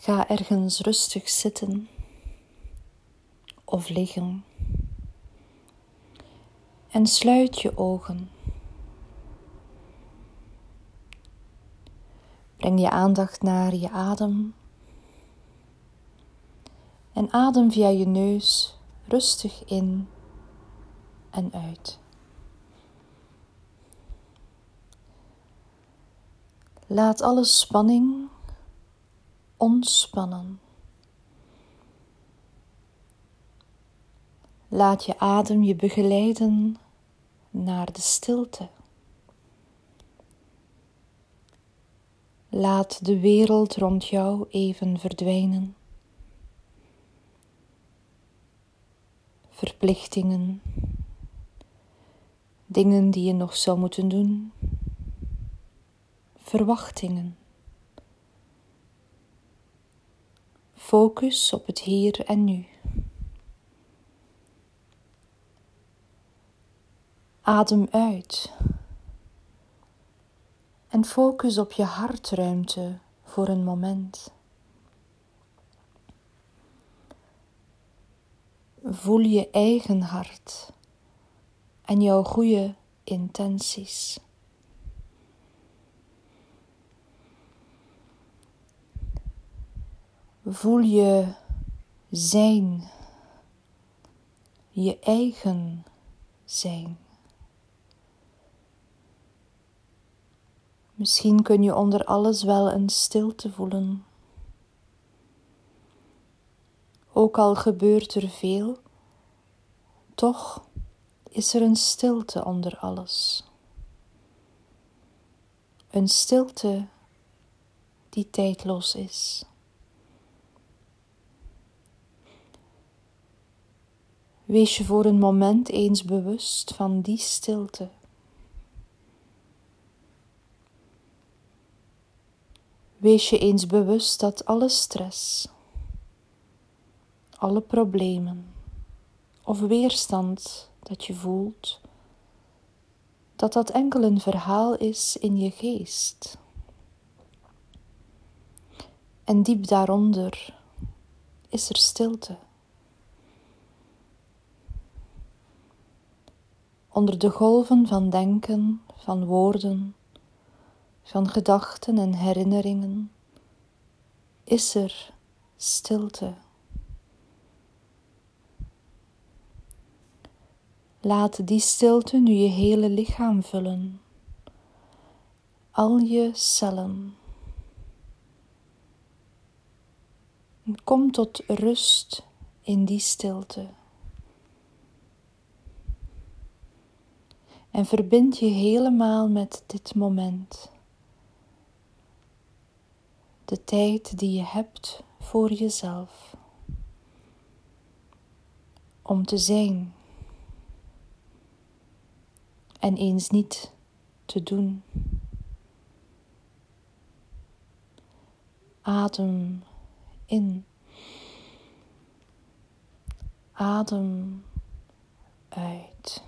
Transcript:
Ga ergens rustig zitten of liggen en sluit je ogen. Breng je aandacht naar je adem en adem via je neus rustig in en uit. Laat alle spanning ontspannen. Laat je adem je begeleiden naar de stilte. Laat de wereld rond jou even verdwijnen. Verplichtingen, dingen die je nog zou moeten doen, verwachtingen. Focus op het hier en nu. Adem uit en focus op je hartruimte voor een moment. Voel je eigen hart en jouw goede intenties. Voel je zijn, je eigen zijn. Misschien kun je onder alles wel een stilte voelen. Ook al gebeurt er veel, toch is er een stilte onder alles. Een stilte die tijdloos is. Wees je voor een moment eens bewust van die stilte. Wees je eens bewust dat alle stress, alle problemen of weerstand dat je voelt, dat dat enkel een verhaal is in je geest. En diep daaronder is er stilte. Onder de golven van denken, van woorden, van gedachten en herinneringen is er stilte. Laat die stilte nu je hele lichaam vullen, al je cellen. Kom tot rust in die stilte. En verbind je helemaal met dit moment de tijd die je hebt voor jezelf. Om te zijn en eens niet te doen. Adem in. Adem uit.